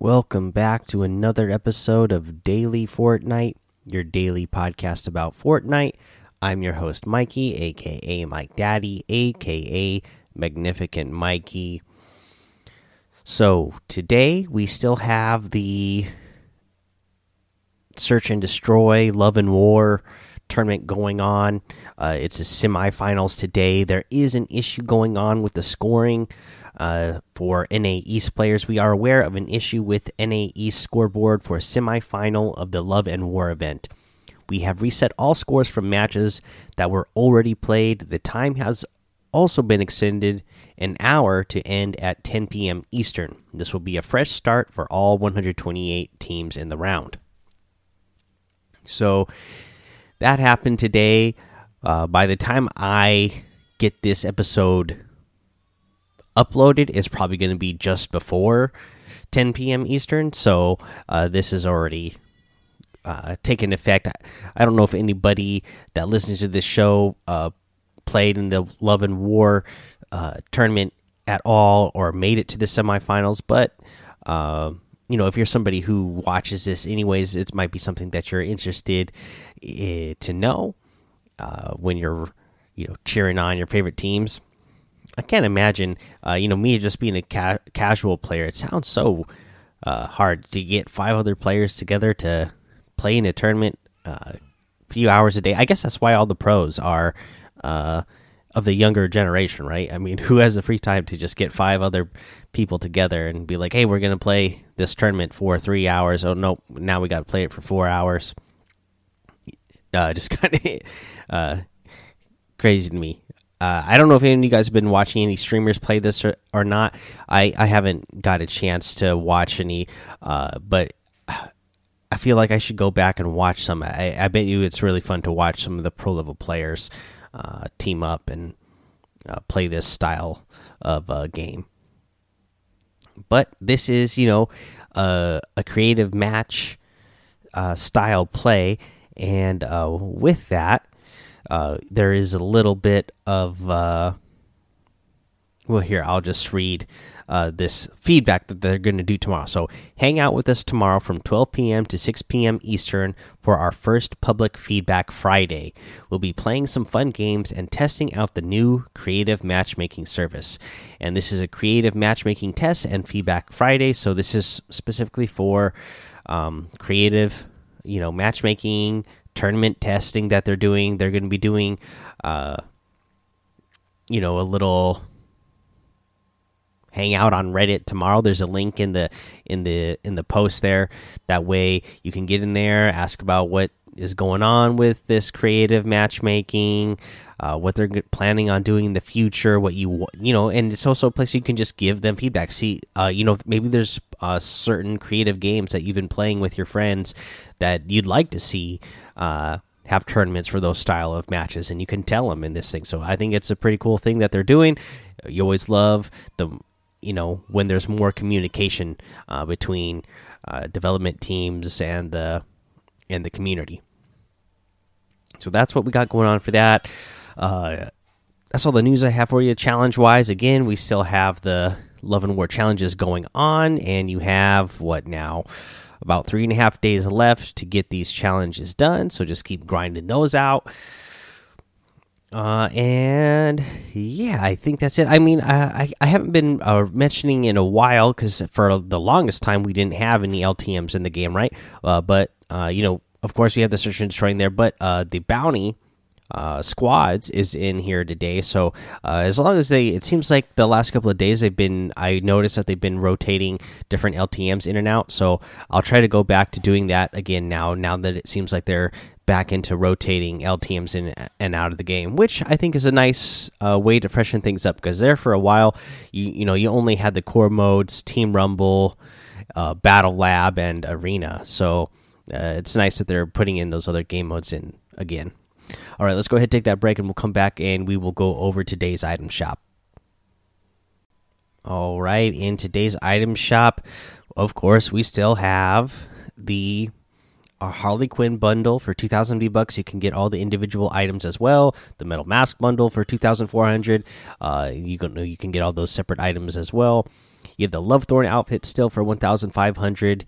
Welcome back to another episode of Daily Fortnite, your daily podcast about Fortnite. I'm your host, Mikey, aka Mike Daddy, aka Magnificent Mikey. So, today we still have the Search and Destroy, Love and War tournament going on. Uh, it's the semifinals today. There is an issue going on with the scoring uh, for NA East players. We are aware of an issue with NA East scoreboard for a semifinal of the Love and War event. We have reset all scores from matches that were already played. The time has also been extended an hour to end at 10 p.m. Eastern. This will be a fresh start for all 128 teams in the round. So that happened today. Uh, by the time I get this episode uploaded, it's probably going to be just before 10 p.m. Eastern. So uh, this is already uh, taken effect. I, I, don't know if anybody that listens to this show uh, played in the Love and War uh, tournament at all or made it to the semifinals, but uh, you know, if you're somebody who watches this anyways, it might be something that you're interested uh, to know uh, when you're, you know, cheering on your favorite teams. I can't imagine, uh, you know, me just being a ca casual player. It sounds so uh, hard to get five other players together to play in a tournament a uh, few hours a day. I guess that's why all the pros are uh, of the younger generation, right? I mean, who has the free time to just get five other people together and be like, "Hey, we're gonna play this tournament for three hours." Oh no, now we got to play it for four hours. Uh, just kind of uh, crazy to me. Uh, I don't know if any of you guys have been watching any streamers play this or, or not. I I haven't got a chance to watch any, uh, but I feel like I should go back and watch some. I, I bet you it's really fun to watch some of the pro level players team up and uh, play this style of uh, game. But this is, you know, a creative match uh, style play, and uh, with that, uh, there is a little bit of. Well, here I'll just read uh, this feedback that they're going to do tomorrow. So hang out with us tomorrow from 12 p.m. to 6 p.m. Eastern for our first public feedback Friday. We'll be playing some fun games and testing out the new creative matchmaking service. And this is a creative matchmaking test and feedback Friday. So this is specifically for um, creative, you know, matchmaking tournament testing that they're doing. They're going to be doing, uh, you know, a little hang out on Reddit tomorrow. There's a link in the in the in the post there. That way you can get in there, ask about what is going on with this creative matchmaking, uh, what they're planning on doing in the future, what you you know, and it's also a place you can just give them feedback. See, uh, you know, maybe there's uh, certain creative games that you've been playing with your friends that you'd like to see. Uh, have tournaments for those style of matches and you can tell them in this thing so i think it's a pretty cool thing that they're doing you always love the you know when there's more communication uh, between uh, development teams and the and the community. So that's what we got going on for that. Uh, that's all the news I have for you. Challenge wise, again, we still have the Love and War challenges going on, and you have what now? About three and a half days left to get these challenges done. So just keep grinding those out. Uh, and yeah, I think that's it. I mean, I I haven't been uh, mentioning in a while because for the longest time we didn't have any LTM's in the game, right? Uh, but uh, you know, of course, we have the search and destroying there, but uh, the bounty uh, squads is in here today. So uh, as long as they, it seems like the last couple of days they've been. I noticed that they've been rotating different LTM's in and out. So I'll try to go back to doing that again now. Now that it seems like they're back into rotating LTM's in and out of the game, which I think is a nice uh, way to freshen things up. Because there for a while, you you know you only had the core modes, Team Rumble, uh, Battle Lab, and Arena. So uh, it's nice that they're putting in those other game modes in again. All right, let's go ahead take that break, and we'll come back and we will go over today's item shop. All right, in today's item shop, of course, we still have the a Harley Quinn bundle for 2000 V bucks. You can get all the individual items as well. The metal mask bundle for 2400. Uh, you can you can get all those separate items as well. You have the Love Thorn outfit still for 1,500,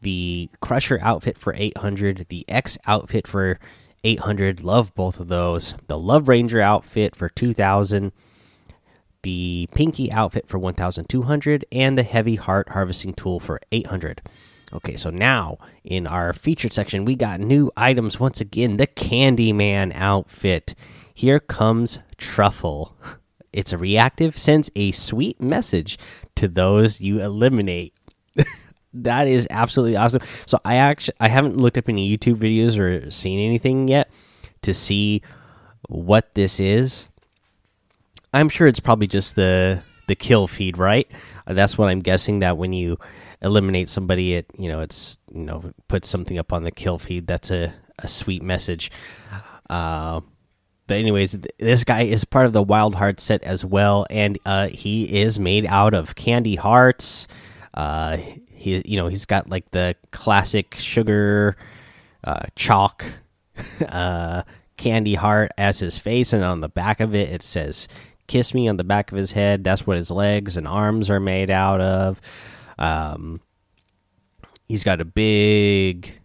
the Crusher outfit for 800, the X outfit for 800. Love both of those. The Love Ranger outfit for 2,000, the Pinky outfit for 1,200, and the Heavy Heart Harvesting Tool for 800. Okay, so now in our featured section, we got new items once again. The Candyman outfit. Here comes Truffle. It's a reactive, sends a sweet message to those you eliminate. that is absolutely awesome. So I actually I haven't looked up any YouTube videos or seen anything yet to see what this is. I'm sure it's probably just the the kill feed, right? That's what I'm guessing that when you eliminate somebody it you know it's you know put something up on the kill feed. That's a, a sweet message. Uh, but anyways this guy is part of the wild heart set as well and uh, he is made out of candy hearts. Uh, he you know he's got like the classic sugar uh, chalk uh, candy heart as his face and on the back of it it says kiss me on the back of his head that's what his legs and arms are made out of um, he's got a big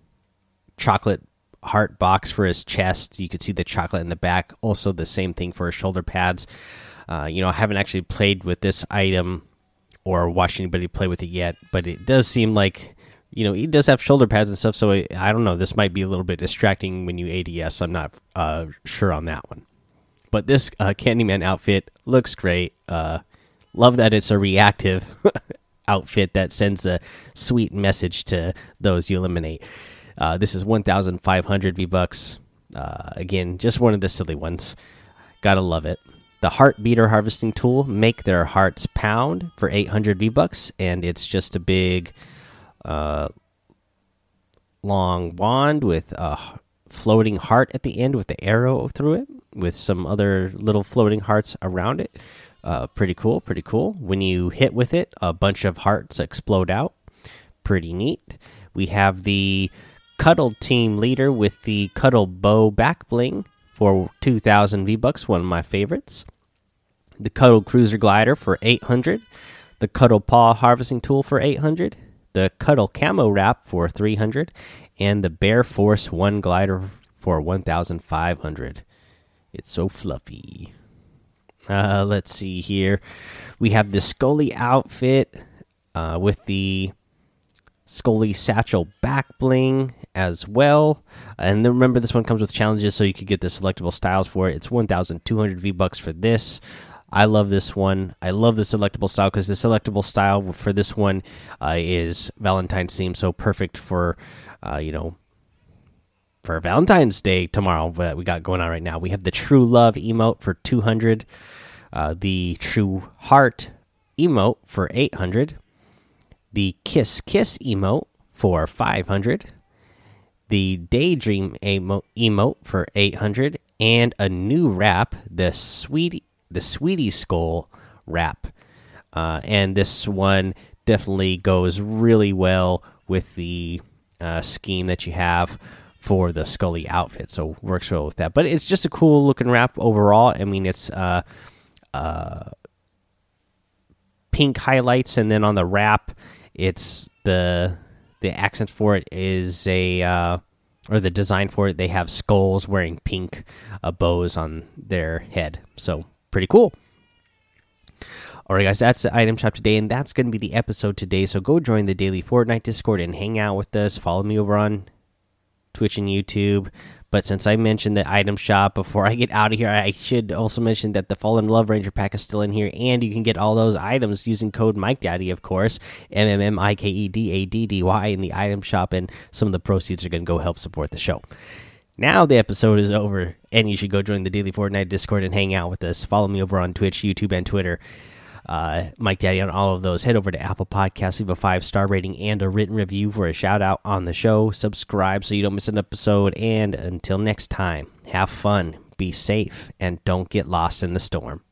chocolate heart box for his chest. You can see the chocolate in the back. Also, the same thing for his shoulder pads. Uh, you know, I haven't actually played with this item or watched anybody play with it yet, but it does seem like you know he does have shoulder pads and stuff. So I, I don't know. This might be a little bit distracting when you ADS. I'm not uh, sure on that one. But this uh, Candyman outfit looks great. Uh, love that it's a reactive outfit that sends a sweet message to those you eliminate. Uh, this is 1,500 V bucks. Uh, again, just one of the silly ones. Gotta love it. The Heart Beater Harvesting Tool make their hearts pound for 800 V bucks, and it's just a big, uh, long wand with a floating heart at the end with the arrow through it, with some other little floating hearts around it. Uh, pretty cool, pretty cool. When you hit with it, a bunch of hearts explode out. Pretty neat. We have the Cuddle Team Leader with the Cuddle Bow back bling for 2,000 V bucks, one of my favorites. The Cuddle Cruiser Glider for 800. The Cuddle Paw Harvesting Tool for 800. The Cuddle Camo Wrap for 300. And the Bear Force 1 Glider for 1,500. It's so fluffy. Uh, let's see here. We have the Skully outfit uh, with the Skully satchel back bling as well. And then remember, this one comes with challenges, so you could get the selectable styles for it. It's 1,200 V bucks for this. I love this one. I love the selectable style because the selectable style for this one uh, is Valentine's theme, so perfect for uh, you know for Valentine's Day tomorrow that we got going on right now. We have the True Love emote for 200 uh, the True Heart emote for 800, the Kiss Kiss emote for 500, the Daydream emote, for 800, and a new wrap, the Sweetie the Sweetie Skull wrap. Uh, and this one definitely goes really well with the uh, scheme that you have for the Skully outfit. So works well with that. But it's just a cool looking wrap overall. I mean, it's uh, uh, pink highlights, and then on the wrap, it's the the accent for it is a uh, or the design for it. They have skulls wearing pink uh, bows on their head, so pretty cool. All right, guys, that's the item shop today, and that's going to be the episode today. So go join the daily Fortnite Discord and hang out with us. Follow me over on Twitch and YouTube. But since I mentioned the item shop before I get out of here, I should also mention that the Fallen Love Ranger pack is still in here, and you can get all those items using code Mike Daddy, of course, M M M I K E D A D D Y in the item shop, and some of the proceeds are going to go help support the show. Now the episode is over, and you should go join the Daily Fortnite Discord and hang out with us. Follow me over on Twitch, YouTube, and Twitter uh, Mike Daddy on all of those. Head over to Apple Podcasts, leave a five star rating and a written review for a shout out on the show. Subscribe so you don't miss an episode. And until next time, have fun, be safe, and don't get lost in the storm.